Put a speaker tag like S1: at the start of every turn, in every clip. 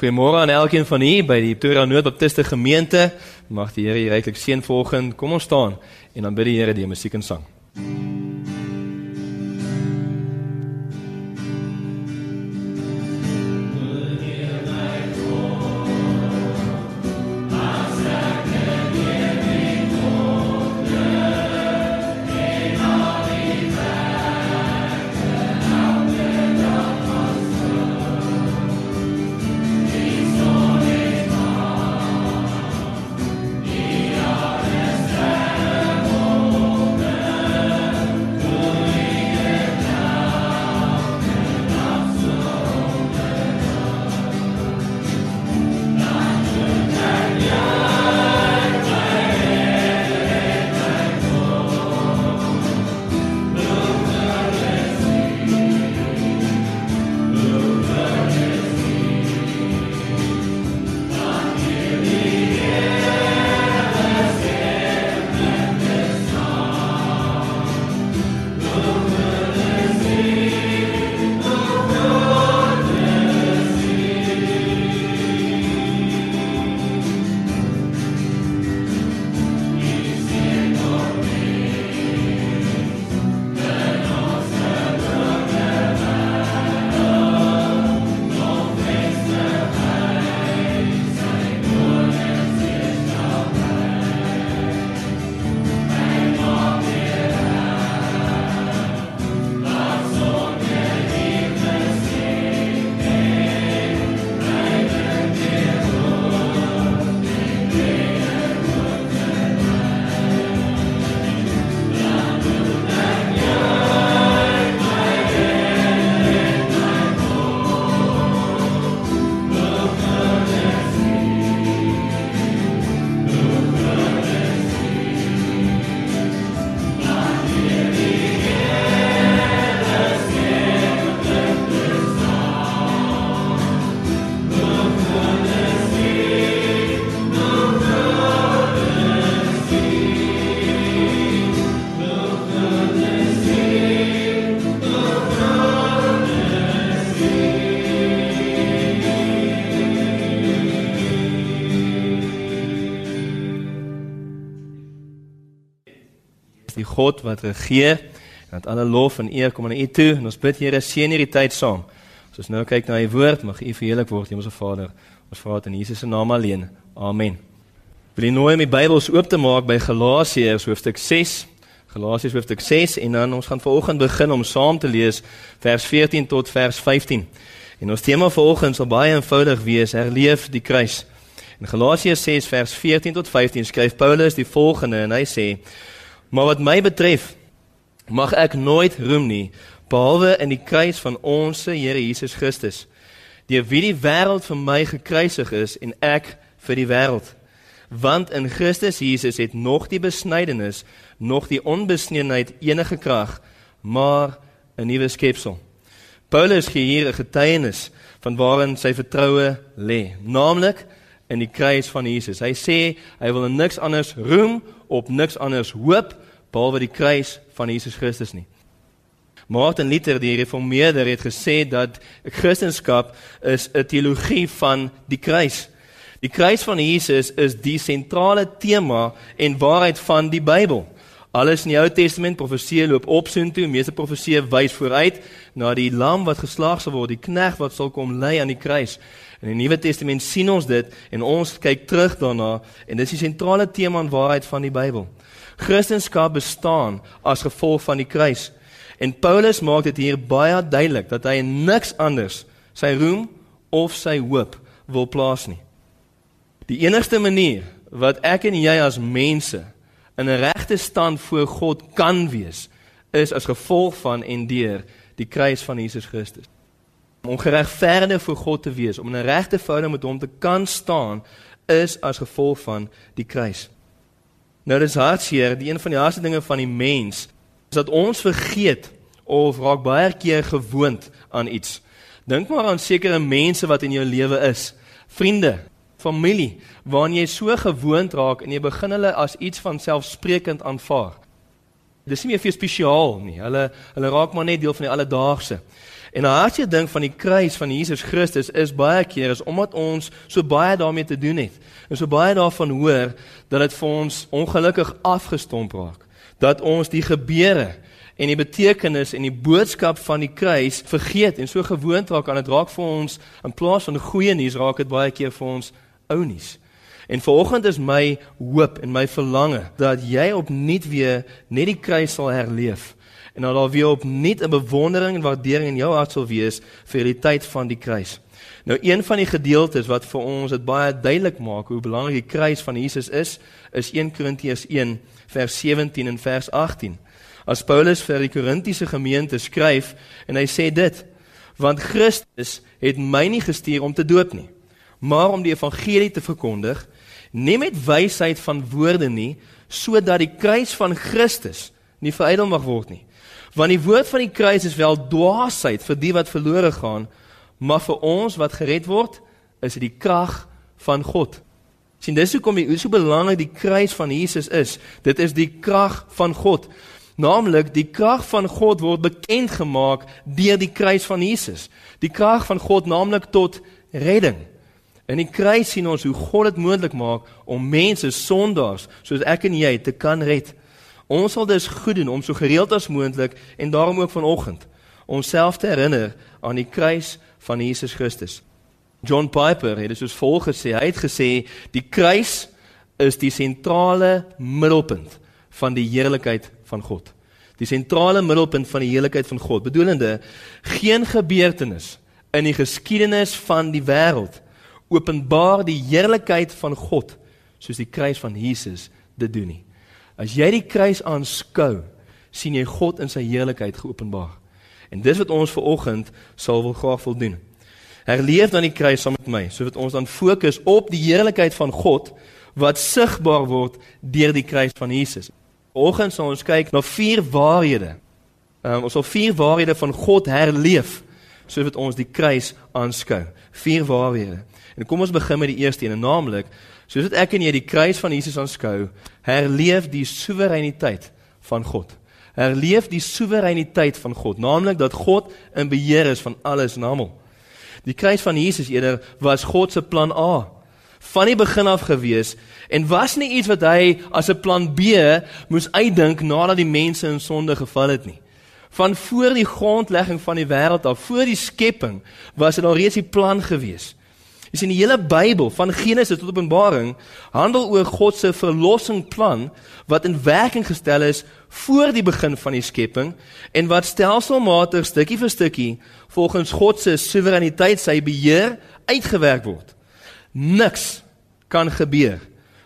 S1: Goeiemôre aan elkeen van u by die Pretoria Noordbaptiste Gemeente. Mag die Here u ryklik seën volgens. Kom ons staan en dan bid die Here die musiek en sang. die God wat regeer en dat alle lof en eer kom aan U toe en ons bid Here seën hierdie tyd saam. As ons nou kyk na U woord, mag U verheerlik word, Hemelse Vader. Ons vra dit in Jesus se naam alleen. Amen. Wil jy nooi om die Bybels oop te maak by Galasiërs hoofstuk 6. Galasiërs hoofstuk 6 en dan ons gaan vanoggend begin om saam te lees vers 14 tot vers 15. En ons tema vanoggend sal baie eenvoudig wees: herleef die kruis. In Galasiërs 6 vers 14 tot 15 skryf Paulus die volgende en hy sê: Maar wat my betref, mag ek nooit roem nie behalwe in die kruis van ons Here Jesus Christus. Deur wie die wêreld vir my gekruisig is en ek vir die wêreld. Want in Christus Jesus het nog die besnydenis, nog die onbesneenheid enige krag, maar 'n nuwe skepsel. Paulus gee hier 'n getuienis van waarin sy vertroue lê, naamlik in die kruis van Jesus. Hy sê hy wil niks anders roem op niks anders hoop behalwe die kruis van Jesus Christus nie. Martin Luther die reformeerder het gesê dat Christendom is 'n teologie van die kruis. Die kruis van Jesus is die sentrale tema en waarheid van die Bybel. Alles in die Ou Testament profeseë loop op soontoe, meeste profeseë wys vooruit na die lam wat geslag sal word, die knegt wat sal kom lê aan die kruis. In die Nuwe Testament sien ons dit en ons kyk terug daarna en dis die sentrale tema en waarheid van die Bybel. Christendom bestaan as gevolg van die kruis. En Paulus maak dit hier baie duidelik dat hy niks anders sy roem of sy hoop wil plaas nie. Die enigste manier wat ek en jy as mense in 'n regte stand voor God kan wees, is as gevolg van en deur die kruis van Jesus Christus. Om geregverdig voor God te wees, om in 'n regte verhouding met hom te kan staan, is as gevolg van die kruis. Nou dis hartseer, die een van die hardste dinge van die mens is dat ons vergeet of raak baie keer gewoond aan iets. Dink maar aan sekere mense wat in jou lewe is, vriende, familie, waaraan jy so gewoond raak en jy begin hulle as iets van selfsprekend aanvaar. Dis nie meer vir spesiaal nie. Hulle hulle raak maar net deel van die alledaagse. En 'n hartjie ding van die kruis van Jesus Christus is baie keer is omdat ons so baie daarmee te doen het. En so baie daarvan hoor dat dit vir ons ongelukkig afgestomp raak. Dat ons die gebeure en die betekenis en die boodskap van die kruis vergeet en so gewoond raak aan dit raak vir ons in plaas van goeie nuus raak dit baie keer vir ons ou nuus. En vanoggend is my hoop en my verlange dat jy opnuut weer net die kruis sal herleef en dat daar weer opnuut 'n bewondering en waardering in jou hart sal wees vir die tyd van die kruis. Nou een van die gedeeltes wat vir ons dit baie duidelik maak hoe belangrik die kruis van Jesus is, is 1 Korintiërs 1 vers 17 en vers 18. As Paulus vir die Korintiese gemeente skryf en hy sê dit: Want Christus het my nie gestuur om te doop nie, maar om die evangelie te verkondig nie met wysheid van woorde nie, sodat die kruis van Christus nie verydel mag word nie. Want die woord van die kruis is wel dwaasheid vir die wat verlore gaan, maar vir ons wat gered word, is dit die krag van God. Sien, dis hoekom die so belangrik die kruis van Jesus is. Dit is die krag van God. Naamlik die krag van God word bekend gemaak deur die kruis van Jesus. Die krag van God naamlik tot redding. In die kruis sien ons hoe God dit moontlik maak om mense sondaars soos ek en jy te kan red. Ons sal dus goed doen om so gereeld as moontlik en daarom ook vanoggend onsself te herinner aan die kruis van Jesus Christus. John Piper het dit soos volg gesê. Hy het gesê die kruis is die sentrale middelpunt van die heerlikheid van God. Die sentrale middelpunt van die heerlikheid van God, bedoelende geen gebeurtenis in die geskiedenis van die wêreld openbaar die heerlikheid van God soos die kruis van Jesus dit doen nie. As jy die kruis aanskou, sien jy God in sy heerlikheid geopenbaar. En dis wat ons ver oggend sal wil graag wil doen. Herleef dan die kruis saam met my, sodat ons dan fokus op die heerlikheid van God wat sigbaar word deur die kruis van Jesus. Vanoggend sal ons kyk na vier waarhede. Um, ons sal vier waarhede van God herleef sodat ons die kruis aanskou. Vier waarhede. En kom ons begin met die eerste een, naamlik soos dit ek en jy die kruis van Jesus aanskou, herleef die soewereiniteit van God. Herleef die soewereiniteit van God, naamlik dat God in beheer is van alles en almal. Die kruis van Jesus eerder was God se plan A van die begin af gewees en was nie iets wat hy as 'n plan B moes uitdink nadat die mense in sonde geval het nie. Van voor die grondlegging van die wêreld af, voor die skepping, was dit al reeds die plan gewees. Jy sien die hele Bybel van Genesis tot Openbaring handel oor God se verlossingplan wat in werking gestel is voor die begin van die skepping en wat stelselmatig stukkie vir stukkie volgens God se soewereiniteit sy beheer uitgewerk word. Niks kan gebeur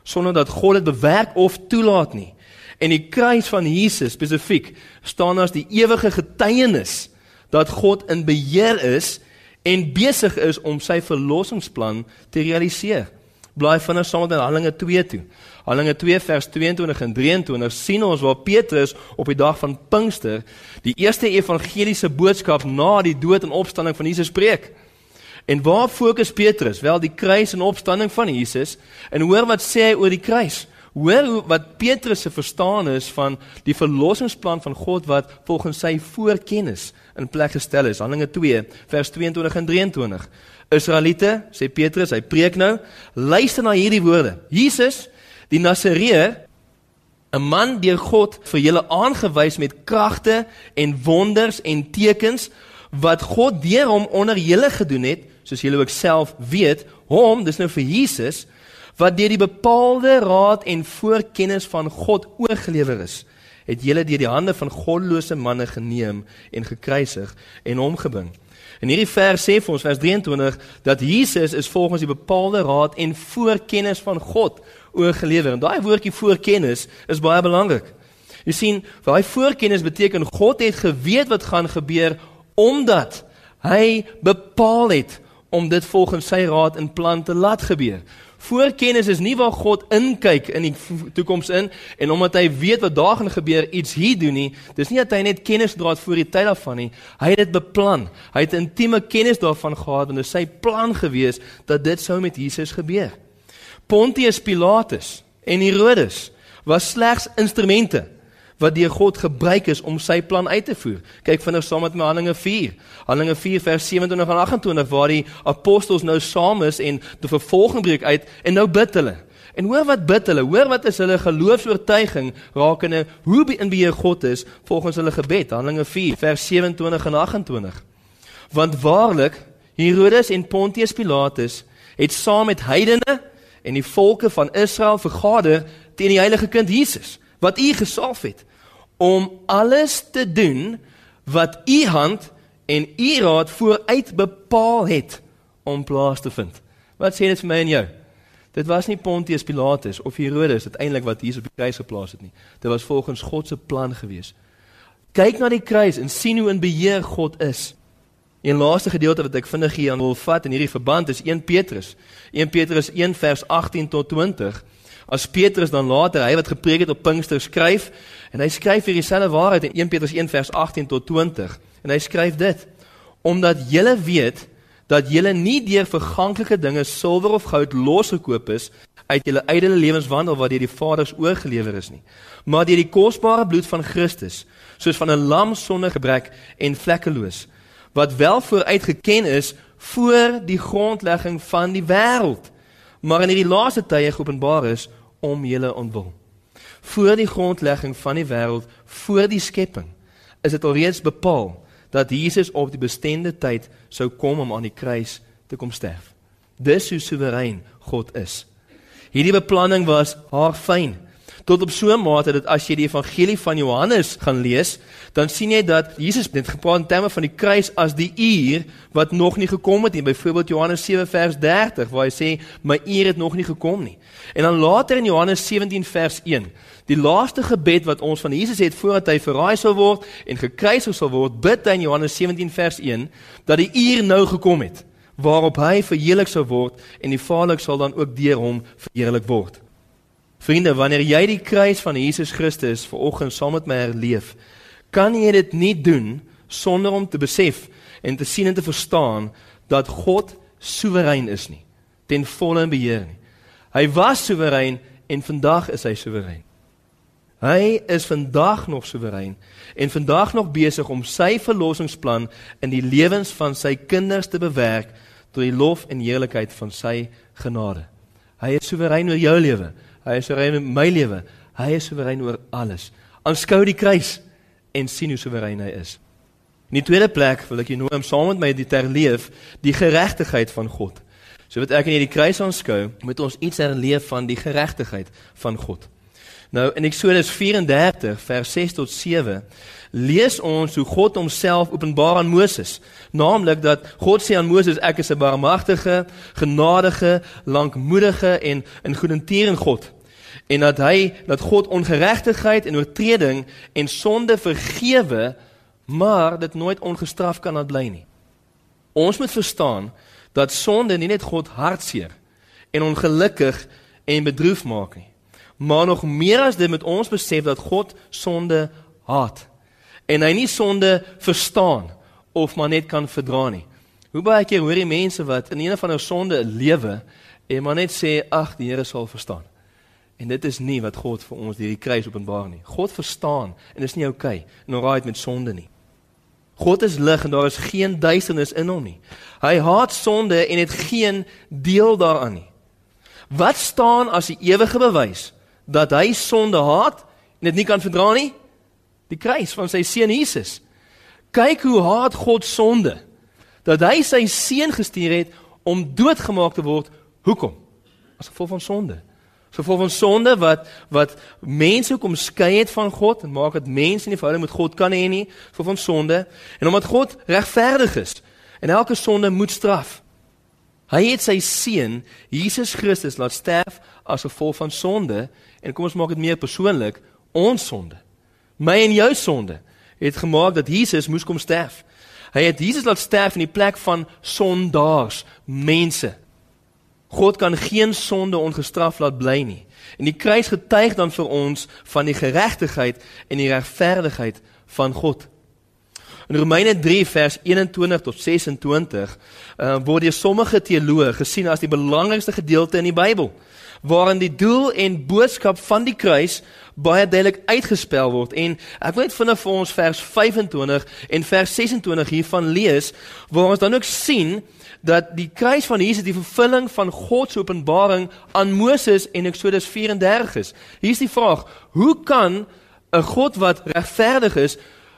S1: sonder dat God dit bewerk of toelaat nie. En die kruis van Jesus spesifiek staan as die ewige getuienis dat God in beheer is en besig is om sy verlossingsplan te realiseer. Blaai vinnig saam met Handelinge 2 toe. Handelinge 2 vers 22 en 23 sien ons waar Petrus op die dag van Pinkster die eerste evangeliese boodskap na die dood en opstanding van Jesus preek. En waar fokus Petrus? Wel die kruis en opstanding van Jesus. En hoor wat sê hy oor die kruis? Hoor hoe wat Petrus se verstaan is van die verlossingsplan van God wat volgens sy voorkennis in plek gestel is. Handelinge 2 vers 22 en 23. Israeliete, sê Petrus, hy preek nou, luister na hierdie woorde. Jesus, die Nasareër, 'n man deur God vir julle aangewys met kragte en wonders en tekens wat God deur hom onder julle gedoen het, soos julle ook self weet, hom, dis nou vir Jesus, wat deur die bepaalde raad en voorkennis van God oorgelewer is, het julle deur die hande van goddelose manne geneem en gekruisig en omgebring. In hierdie vers sê vir ons vers 23 dat Jesus is volgens die bepaalde raad en voorkennis van God oorgelewer. En daai woordjie voorkennis is baie belangrik. Jy sien, daai voorkennis beteken God het geweet wat gaan gebeur omdat hy bepaal het om dit volgens sy raad en plan te laat gebeur. Voorkennis is nie waar God inkyk in die toekoms in en omdat hy weet wat daar gaan gebeur iets hier doen nie. Dis nie dat hy net kennis dra voor die tyd daarvan nie. Hy het dit beplan. Hy het intieme kennis daarvan gehad en dit sy plan gewees dat dit sou met Jesus gebeur. Pontius Pilatus en Herodes was slegs instrumente wat deur God gebruik is om sy plan uit te voer. Kyk vinnig saam met my Handelinge 4. Handelinge 4 vers 27 en 28 waar die apostels nou saam is en die vervolging breek uit en nou bid hulle. En hoor wat bid hulle? Hoor wat is hulle geloofs-oortuiging rakende hoe in beheer God is volgens hulle gebed? Handelinge 4 vers 27 en 28. Want waarlik Herodes en Pontius Pilatus het saam met heidene en die volke van Israel vergader teen die heilige kind Jesus wat u gesalf het om alles te doen wat u hand en u raad vooruit bepaal het om plaas te vind. Wat sê dit vir my en jou? Dit was nie Pontius Pilatus of Herodes uiteindelik wat Jesus op die kruis geplaas het nie. Dit was volgens God se plan gewees. Kyk na die kruis en sien hoe in beheer God is. En laaste gedeelte wat ek vinnig hier aan wil vat in hierdie verband is 1 Petrus. 1 Petrus 1 vers 18 tot 20. As Petrus dan later, hy wat gepreek het op Pinkster skryf en hy skryf hier dieselfde waarheid in 1 Petrus 1 vers 18 tot 20. En hy skryf dit: Omdat julle weet dat julle nie deur verganklike dinge silwer of goud losgekoop is uit julle ydelle lewenswandel wat deur die Vaders oorgelewer is nie, maar deur die kosbare bloed van Christus, soos van 'n lam sonder gebrek en vlekkeloos, wat wel vooruit geken is voor die grondlegging van die wêreld, maar in hierdie laaste tye geopenbaar is om julle ontwil. Voor die grondlegging van die wêreld, voor die skepping, is dit alreeds bepaal dat Jesus op die bestemde tyd sou kom om aan die kruis te kom sterf. Dis hoe soewerein God is. Hierdie beplanning was haar fyn tot op so 'n mate dat as jy die evangelie van Johannes gaan lees, dan sien jy dat Jesus net gepraat in terme van die kruis as die uur wat nog nie gekom het nie. Byvoorbeeld Johannes 7 vers 30 waar hy sê my uur het nog nie gekom nie. En dan later in Johannes 17 vers 1, die laaste gebed wat ons van Jesus het voordat hy verraai sou word en gekruisig sou word, bid hy in Johannes 17 vers 1 dat die uur nou gekom het waarop hy verheerlik sou word en die Vader sal dan ook deur hom verheerlik word. Vriende, wanneer jy die kruis van Jesus Christus ver oggend saam met my herleef, kan jy dit nie doen sonder om te besef en te sien en te verstaan dat God soewerein is nie, ten volle in beheer nie. Hy was soewerein en vandag is hy soewerein. Hy is vandag nog soewerein en vandag nog besig om sy verlossingsplan in die lewens van sy kinders te bewerk tot die lof en heerlikheid van sy genade. Hy is soewerein oor jou lewe. Hy is soewerein in my lewe. Hy is soewerein oor alles. Aanskou die kruis en sien hoe soewerein hy is. In die tweede plek wil ek jou nooi om saam met my dit te herleef, die geregtigheid van God. So wat ek in hierdie kruis aanskou, moet ons iets herleef van die geregtigheid van God. Nou in Eksodus 34 vers 6 tot 7 lees ons hoe God homself openbaar aan Moses, naamlik dat God sê aan Moses ek is 'n barmhartige, genadige, lankmoedige en 'n goedertierende God en dat hy dat God ongeregtigheid en oortreding en sonde vergewe, maar dit nooit ongestraf kan laat bly nie. Ons moet verstaan dat sonde nie net God hartseer en ongelukkig en bedroef maak nie, maar nog meer as dit met ons besef dat God sonde haat en hy nie sonde verstaan of maar net kan verdra nie. Hoe baie keer hoor jy mense wat in een van hulle sonde lewe en maar net sê ag die Here sal verstaan. En dit is nie wat God vir ons hierdie kruis openbaar nie. God verstaan en is nie oukei okay, en alraai met sonde nie. God is lig en daar is geen duisternis in hom nie. Hy haat sonde en het geen deel daaraan nie. Wat staan as die ewige bewys dat hy sonde haat en dit nie kan verdra nie? Die kruis van sy seun Jesus. Kyk hoe haat God sonde dat hy sy seun gestuur het om doodgemaak te word. Hoekom? As gevolg van sonde. As gevolg van sonde wat wat mense kom skei het van God en maak dat mense nie verhouding met God kan hê nie, gevolg van sonde en omdat God regverdig is en elke sonde moet straf. Hy het sy seun Jesus Christus laat sterf as gevolg van sonde en kom ons maak dit meer persoonlik, ons sonde. My en jou sonde het gemaak dat Jesus moes kom sterf. Hy het Jesus laat sterf in die plek van sondaars, mense. God kan geen sonde ongestraf laat bly nie. En die kruis getuig dan vir ons van die geregtigheid en die regverdigheid van God. In Romeine 3 vers 21 tot 26 uh, word deur sommige teoloë gesien as die belangrikste gedeelte in die Bybel, waarin die doel en boodskap van die kruis baie duidelik uitgespel word. En ek wil net vinnig vir ons vers 25 en vers 26 hiervan lees, waar ons dan ook sien dat die kruis van Jesus die vervulling van God se openbaring aan Moses en Eksodus 34 is. Hier is die vraag: Hoe kan 'n God wat regverdig is,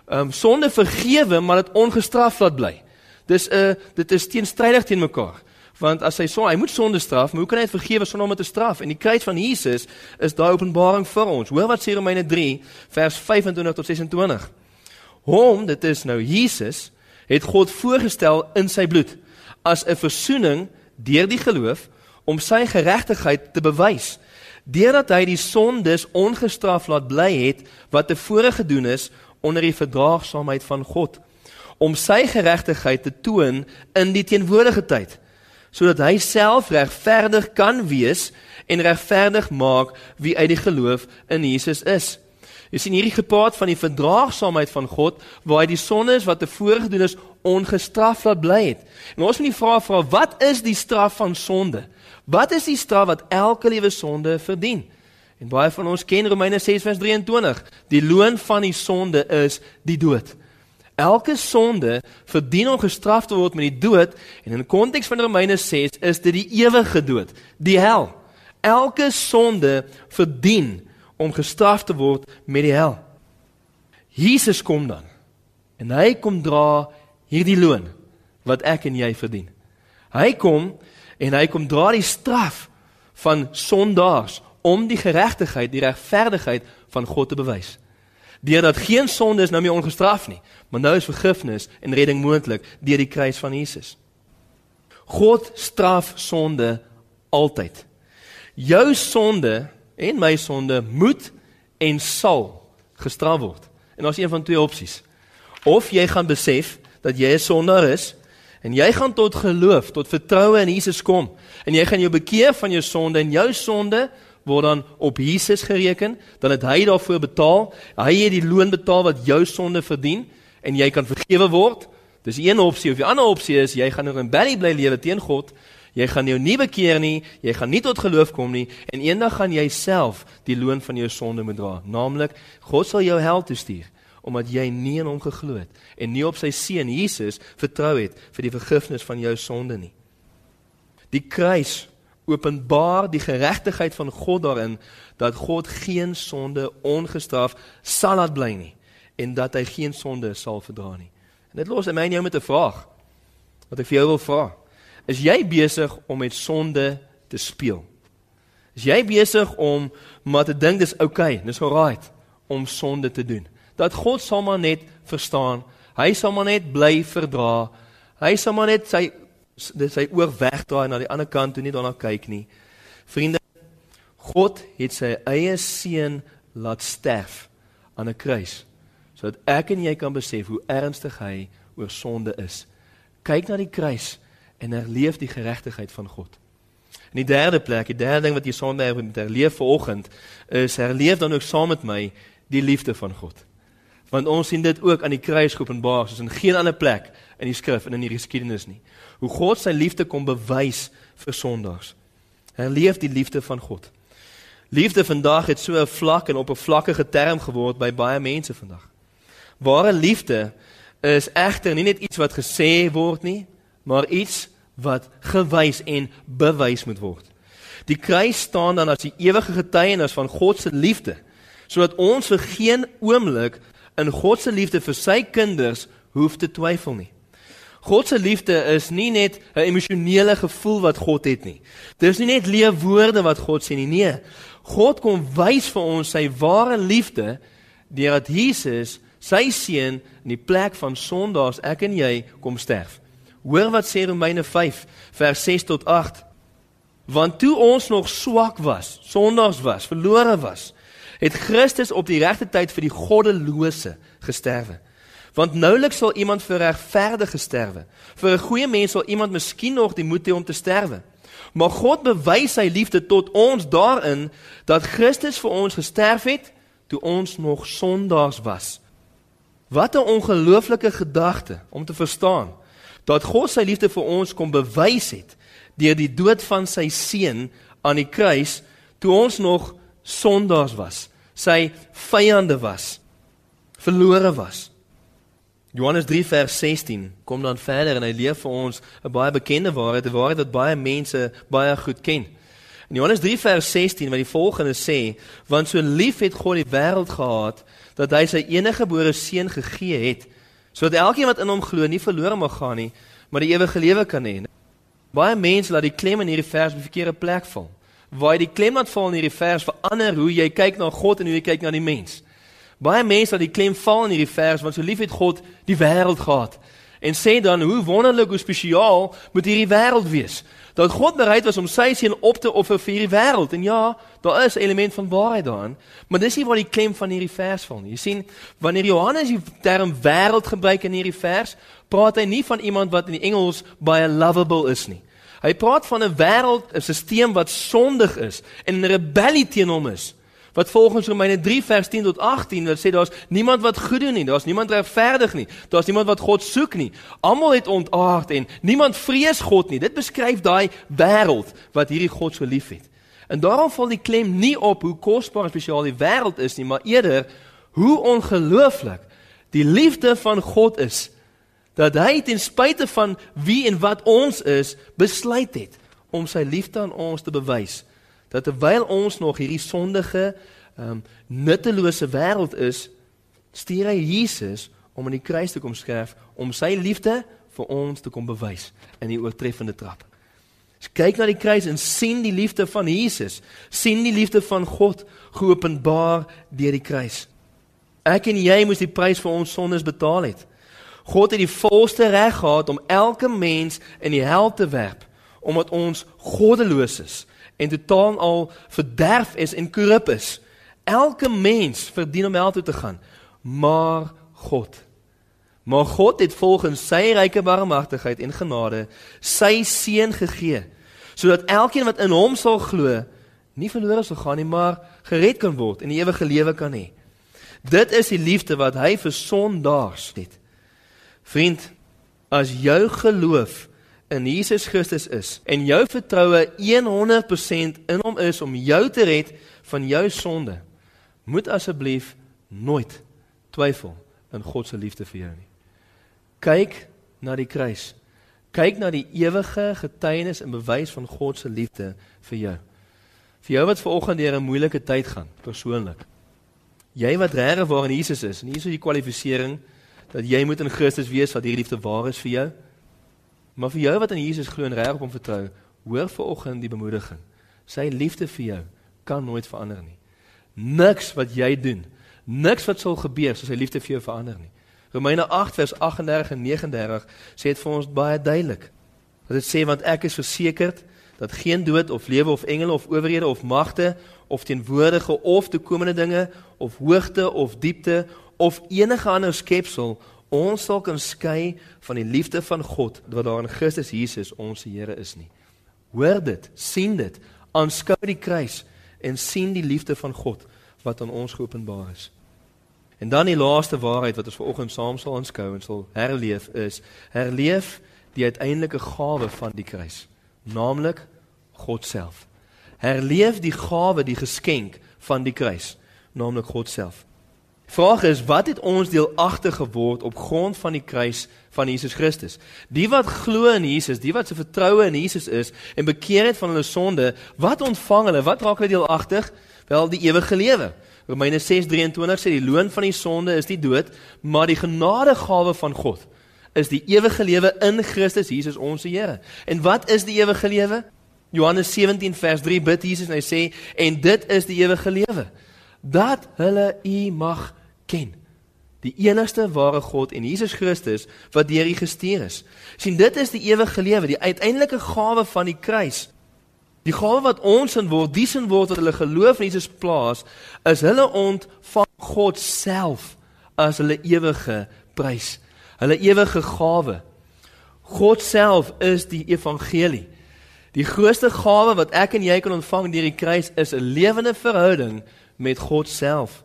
S1: um, sonde vergewe maar dit ongestraf laat bly? Dis 'n uh, dit is teenstrydig teen mekaar. Want as hy so, hy moet sonde straf, maar hoe kan hy dit vergewe sonder om te straf? En die kruis van Jesus is daai openbaring vir ons. Hoor wat sê Romeine 3 vers 25 tot 26. Hom, dit is nou Jesus, het God voorgestel in sy bloed as 'n versoening deur die geloof om sy geregtigheid te bewys deurdat hy die sondes ongestraf laat bly het wat tevore gedoen is onder die verdraagsaamheid van God om sy geregtigheid te toon in die teenwoordige tyd sodat hy self regverdig kan wees en regverdig maak wie uit die geloof in Jesus is. Jy sien hierdie gepaard van die verdraagsaamheid van God waar hy die sondes wat tevore gedoen is ongestraf laat bly het. En ons moet die vraag vra, wat is die straf van sonde? Wat is die straf wat elke liewe sonde verdien? En baie van ons ken Romeine 6:23. Die loon van die sonde is die dood. Elke sonde verdien om gestraf te word met die dood en in die konteks van Romeine 6 is dit die ewige dood, die hel. Elke sonde verdien om gestraf te word met die hel. Jesus kom dan en hy kom dra hierdie loon wat ek en jy verdien. Hy kom en hy kom dra die straf van sondaars om die geregtigheid, die regverdigheid van God te bewys. Deurdat geen sonde is nou meer ongestraf nie, maar nou is vergifnis en redding moontlik deur die kruis van Jesus. God straf sonde altyd. Jou sonde en my sonde moet en sal gestraf word. En daar's een van twee opsies. Of jy gaan besef dat jy 'n sondaar is en jy gaan tot geloof, tot vertroue in Jesus kom en jy gaan jou bekeer van jou sonde en jou sonde word dan op Jesus gereken, dan het hy daarvoor betaal. Hy het die loon betaal wat jou sonde verdien en jy kan vergewe word. Dis een opsie of die ander opsie is jy gaan in 'n belly bly lewe teen God. Jy gaan jou nie bekeer nie, jy gaan nie tot geloof kom nie en eendag gaan jy self die loon van jou sonde moet dra. Naamlik God sal jou hel toe stuur omdat jy nie in hom geglo het en nie op sy seun Jesus vertrou het vir die vergifnis van jou sonde nie. Die kruis openbaar die geregtigheid van God daarin dat God geen sonde ongestraf sal laat bly nie en dat hy geen sonde sal verdra nie. En dit los my en jou met 'n vraag wat ek vir jou wil vra. Is jy besig om met sonde te speel? Is jy besig om maar te dink dis oukei, okay, dis alright om sonde te doen? Dat God sal maar net verstaan. Hy sal maar net bly verdra. Hy sal maar net sy dit sy oor wegdraai na die ander kant toe nie daarna kyk nie. Vriende, God het sy eie seun laat sterf aan 'n kruis sodat ek en jy kan besef hoe ernstig hy oor sonde is. Kyk na die kruis en herleef die geregtigheid van God. In die derde plek, die derde ding wat jy sonde moet herleef vanoggend, is herleef dan ook saam met my die liefde van God. Want ons sien dit ook aan die kruis geopenbaar soos in geen ander plek in die skrif en in die geskiedenis nie. Hoe God sy liefde kom bewys vir sondaars. Hy leef die liefde van God. Liefde vandag het so 'n vlak en oppervlakkige term geword by baie mense vandag. Ware liefde is egter nie net iets wat gesê word nie, maar iets wat gewys en bewys moet word. Die kruis staan dan as die ewige getuienis van God se liefde, sodat ons vir geen oomblik in God se liefde vir sy kinders hoef te twyfel nie. God se liefde is nie net 'n emosionele gevoel wat God het nie. Dis nie net leë woorde wat God sê nie. Nee. God kom wys vir ons sy ware liefde deurdat Jesus, sy seun, in die plek van sondaars, ek en jy, kom sterf. Hoor wat sê Romeine 5 vers 6 tot 8. Want toe ons nog swak was, sondaars was, verlore was, het Christus op die regte tyd vir die goddelose gesterwe. Want nouliks sal iemand vir regverdige sterwe. Vir 'n goeie mens sal iemand miskien nog die moed hê om te sterwe. Maar God bewys sy liefde tot ons daarin dat Christus vir ons gesterf het toe ons nog sondaars was. Wat 'n ongelooflike gedagte om te verstaan dat God sy liefde vir ons kom bewys het deur die dood van sy seun aan die kruis toe ons nog sondaars was, sy vyande was, verlore was. Johannes 3 vers 16 kom dan verder en hy leer vir ons 'n baie bekende waarheid, 'n waarheid wat baie mense baie goed ken. In Johannes 3 vers 16 wat die volgende sê, want so lief het God die wêreld gehad dat hy sy enige gebore seun gegee het sodat elkeen wat in hom glo nie verlore mag gaan nie, maar die ewige lewe kan hê. Baie mense laat die klem in hierdie vers op 'n verkeerde plek val. Waar jy die klem laat val in hierdie vers verander hoe jy kyk na God en hoe jy kyk na die mens. Baie mense laat die klem val in hierdie vers want so lief het God die wêreld gehad en sê dan hoe wonderlik hoe spesiaal moet hierdie wêreld wees dat God bereid was om sy seun op te offer vir hierdie wêreld. En ja, daar is 'n element van waarheid daarin, maar dis nie waar die klem van hierdie vers val nie. Jy sien, wanneer Johannes die term wêreld gebruik in hierdie vers, praat hy nie van iemand wat in die Engels baie lovable is nie. Hy praat van 'n wêreld, 'n stelsel wat sondig is en in rebellie teen hom is wat volgens Romeine 3 vers 10 tot 18 wat sê daar's niemand wat goed doen nie, daar's niemand regverdig nie, daar's niemand wat God soek nie. Almal het ontaard en niemand vrees God nie. Dit beskryf daai wêreld wat hierdie God so liefhet. En daarom val die klem nie op hoe kosbaar en spesiaal die wêreld is nie, maar eerder hoe ongelooflik die liefde van God is dat hy ten spyte van wie en wat ons is, besluit het om sy liefde aan ons te bewys dat terwyl ons nog hierdie sondige, ehm um, nuttelose wêreld is, stuur hy Jesus om aan die kruis te kom sterf om sy liefde vir ons te kom bewys in die oortreffende trap. As kyk na die kruis en sien die liefde van Jesus, sien die liefde van God geopenbaar deur die kruis. Ek en jy moes die prys vir ons sondes betaal het. God het die volste reg gehad om elke mens in die hel te werp omdat ons goddeloos is en totaal al verderf is en korrup is. Elke mens verdien om hel toe te gaan, maar God. Maar God het volgens sy ryke barmhartigheid en genade sy seun gegee sodat elkeen wat in hom sal glo nie verlore sal gaan nie, maar gered kan word en die ewige lewe kan hê. Dit is die liefde wat hy vir sondaars het. Vriend, as jou geloof in Jesus Christus is en jou vertroue 100% in hom is om jou te red van jou sonde, moet asseblief nooit twyfel in God se liefde vir jou nie. Kyk na die kruis. Kyk na die ewige getuienis en bewys van God se liefde vir jou. Vir jou wat vanoggend deur 'n moeilike tyd gaan, persoonlik. Jy wat regtig waar in Jesus is, en hier is die kwalifisering dat jy moet in Christus wees dat hierdie liefde waar is vir jou. Maar vir jou wat aan Jesus glo en reg op hom vertrou, hoor vanoggend die bemoediging. Sy liefde vir jou kan nooit verander nie. Niks wat jy doen, niks wat sal gebeur soos sy liefde vir jou verander nie. Romeine 8 vers 38 en 39 sê dit vir ons baie duidelik. Wat dit sê want ek is versekerd dat geen dood of lewe of engele of owerhede of magte of teenwoordige of toekomende dinge of hoogte of diepte of enige ander skepsel ons sal kan skei van die liefde van God wat daar in Christus Jesus ons Here is nie. Hoor dit, sien dit, aanskou die kruis en sien die liefde van God wat aan ons geopenbaar is. En dan die laaste waarheid wat ons vanoggend saam sal aanskou en sal herleef is herleef die uiteindelike gawe van die kruis, naamlik God self. Herleef die gawe, die geskenk van die kruis, naamlik God self. Vraag is wat het ons deelagtig geword op grond van die kruis van Jesus Christus? Die wat glo in Jesus, die wat se vertroue in Jesus is en bekeer het van hulle sonde, wat ontvang hulle? Wat raak hulle deelagtig? Wel die ewige lewe. Romeine 6:23 sê die loon van die sonde is die dood, maar die genadegawe van God is die ewige lewe in Christus Jesus ons Here. En wat is die ewige lewe? Johannes 17 vers 3 bid Jesus en hy sê en dit is die ewige lewe dat hulle u mag ken. Die enigste ware God en Jesus Christus wat deur U gestuur is. sien dit is die ewige lewe, die uiteindelike gawe van die kruis. Die gawe wat ons in word, die sin word wat hulle geloof in Jesus plaas, is hulle ontvang God self as hulle ewige prys, hulle ewige gawe. God self is die evangelie. Die grootste gawe wat ek en jy kan ontvang deur die kruis is 'n lewende verhouding met God self.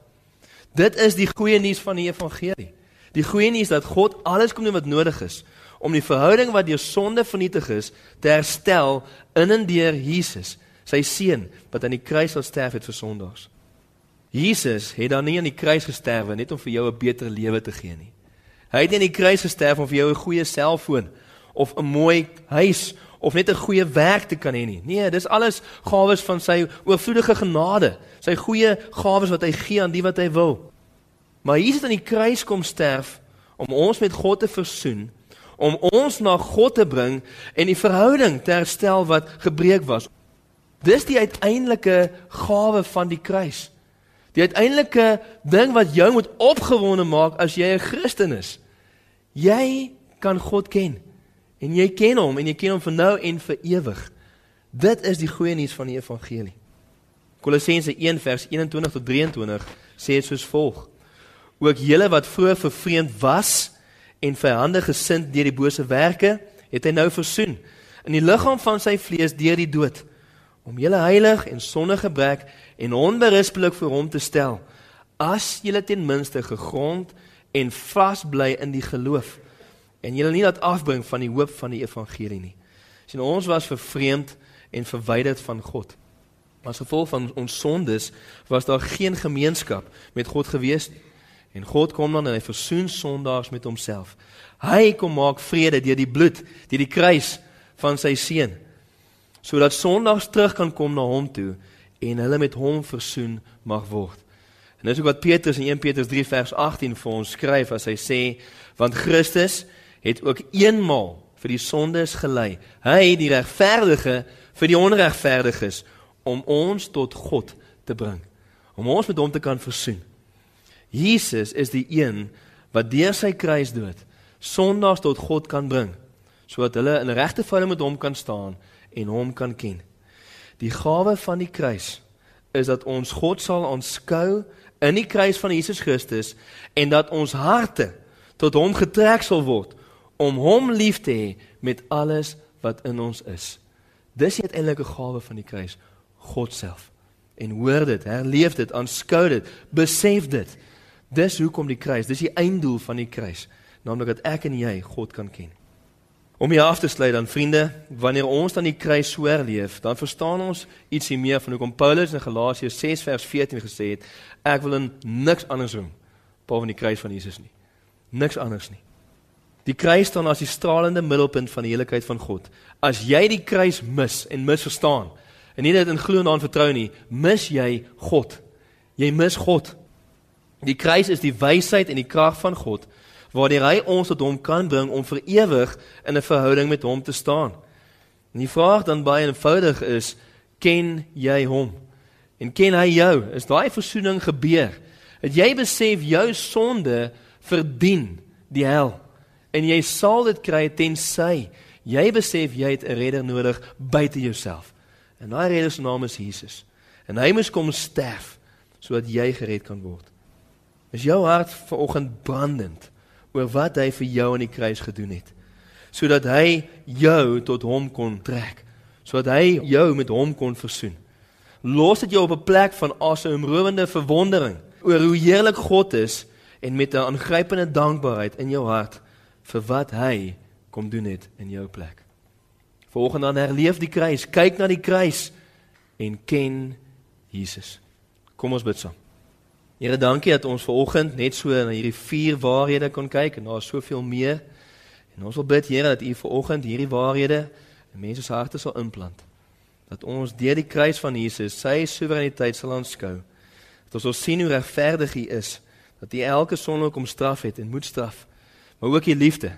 S1: Dit is die goeie nuus van die evangelie. Die goeie nuus dat God alles kom doen wat nodig is om die verhouding wat deur sonde vernietig is te herstel in en deur Jesus, sy seun wat aan die kruis sal sterf het vir sondaars. Jesus het dan nie aan die kruis gesterwe net om vir jou 'n beter lewe te gee nie. Hy het nie aan die kruis gesterf om vir jou 'n goeie selfoon of 'n mooi huis of net 'n goeie werk te kan hê nie. Nee, dis alles gawes van sy oorvloedige genade, sy goeie gawes wat hy gee aan die wat hy wil. Maar Jesus het aan die kruis kom sterf om ons met God te versoen, om ons na God te bring en die verhouding te herstel wat gebreek was. Dis die uiteindelike gawe van die kruis. Die uiteindelike ding wat jou moet opgewonde maak as jy 'n Christen is. Jy kan God ken. En jy ken hom en jy ken hom vir nou en vir ewig. Dit is die goeie nuus van die evangelie. Kolossense 1 vers 21 tot 23 sê dit soos volg: Ook julle wat vroeër vervreemd was en vyandig gesind deur die bose werke, het hy nou versoen in die liggaam van sy vlees deur die dood om julle heilig en sonder gebrek en onberispelik vir hom te stel as julle ten minste gegrond en vas bly in die geloof en julle nie laat afbring van die hoop van die evangelie nie. Sien ons was vervreemd en verwyderd van God. As gevolg van ons sondes was daar geen gemeenskap met God gewees nie. En God kom dan en hy versoen sondaars met homself. Hy kom maak vrede deur die bloed, deur die kruis van sy seun. Sodat sondaars terug kan kom na hom toe en hulle met hom versoen mag word. En dis ook wat Petrus in 1 Petrus 3 vers 18 vir ons skryf as hy sê want Christus het ook eenmaal vir die sondes gelei. Hy die regverdige vir die onregverdiges om ons tot God te bring. Om ons met hom te kan versoen. Jesus is die een wat deur sy kruisdood sondaars tot God kan bring sodat hulle in regte verhouding met hom kan staan en hom kan ken. Die gawe van die kruis is dat ons God sal aanskou in die kruis van Jesus Christus en dat ons harte tot hom getrek sal word om hom lief te hê met alles wat in ons is. Dis die uiteindelike gawe van die kruis, God self. En hoor dit, herleef dit, aanskou dit, besef dit. Dis hoekom die kruis, dis die einddoel van die kruis, naamlik dat ek en jy God kan ken. Om hier af te sluit dan vriende, wanneer ons dan die kruis so herleef, dan verstaan ons ietsie meer van hoekom Paulus in Galasiërs 6 vers 14 gesê het, ek wil in niks anders doen behalwe die kruis van Jesus nie. Niks anders nie. Die kruis staan as die stralende middelpunt van die heiligheid van God. As jy die kruis mis en misverstaan en nie dit in glo en aan vertrou nie, mis jy God. Jy mis God. Die kruis is die wysheid en die krag van God waardeur hy ons tot hom kan bring om vir ewig in 'n verhouding met hom te staan. En die vraag dan baie eenvoudig is, ken jy hom? En ken hy jou? Is daai versoening gebeur? Het jy besef jou sonde verdien die hel? En jy sal dit kry tensy jy besef jy het 'n redder nodig buite jouself. En daai redder se naam is Jesus. En hy moes kom sterf sodat jy gered kan word. Is jou hart vanoggend brandend oor wat hy vir jou aan die kruis gedoen het? Sodat hy jou tot hom kon trek, sodat hy jou met hom kon versoen. Los dit jou op 'n plek van asemrowende verwondering oor hoe heerlik God is en met 'n aangrypende dankbaarheid in jou hart vir wat hy kom doen het in jou plek. Volgens dan herleef die kruis, kyk na die kruis en ken Jesus. Kom ons bid saam. Here, dankie dat ons vanoggend net so na hierdie vier waarhede kon kyk en daar's soveel meer. En ons wil bid Here dat U vanoggend hierdie waarhede in mense se harte sal implant. Dat ons deur die kruis van Jesus sy soewereiniteit sal aanskou. Dat ons sal sien hoe regverdig U is, dat U elke sonde kom straf het en moet straf maar ook u liefde.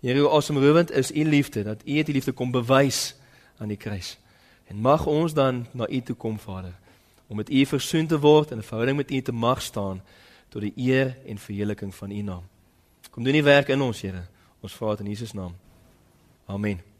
S1: Here, hoe asemrowend is u liefde dat u die liefde kom bewys aan die kruis. En mag ons dan na u toe kom, Vader, om met u versoen te word en 'n verhouding met u te mag staan tot die eer en verheerliking van u naam. Kom doen die werk in ons, Here. Ons vra dit in Jesus naam. Amen.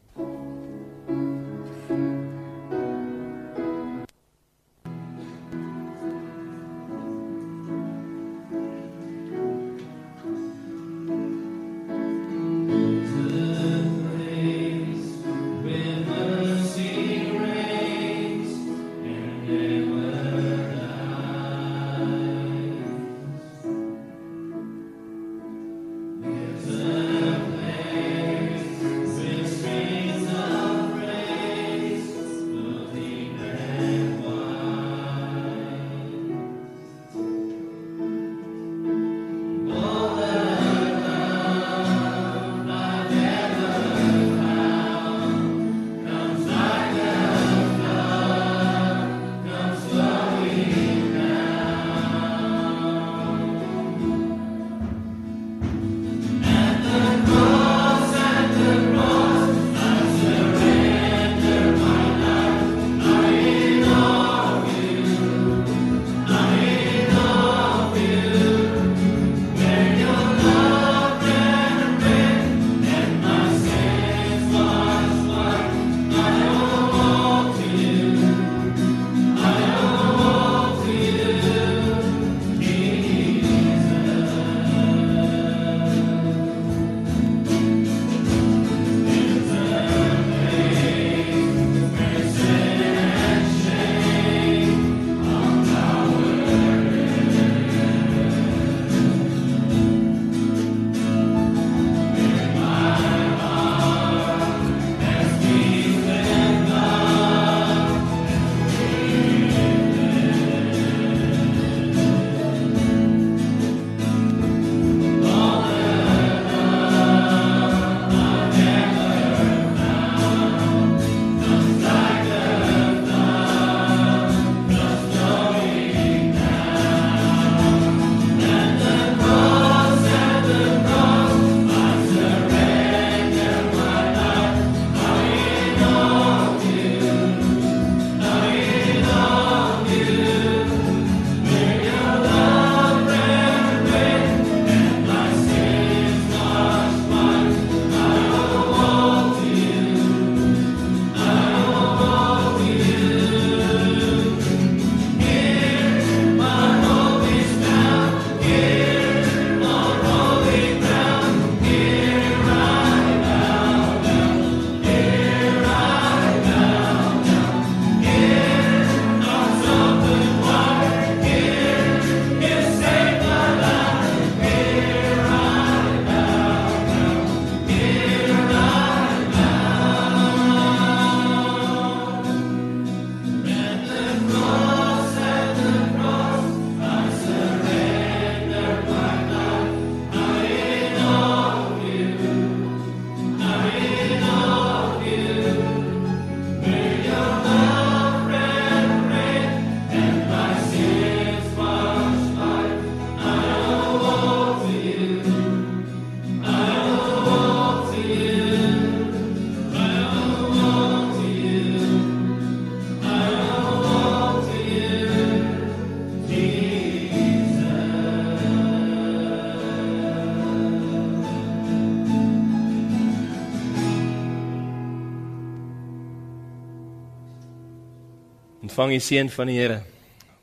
S1: Ontvang die seën van die Here.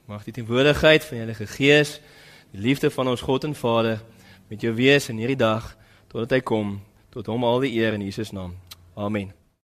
S1: Mag die teenwoordigheid van die Heilige Gees, die liefde van ons God en Vader met jou wees in hierdie dag totdat hy kom. Tot hom al die eer in Jesus naam. Amen.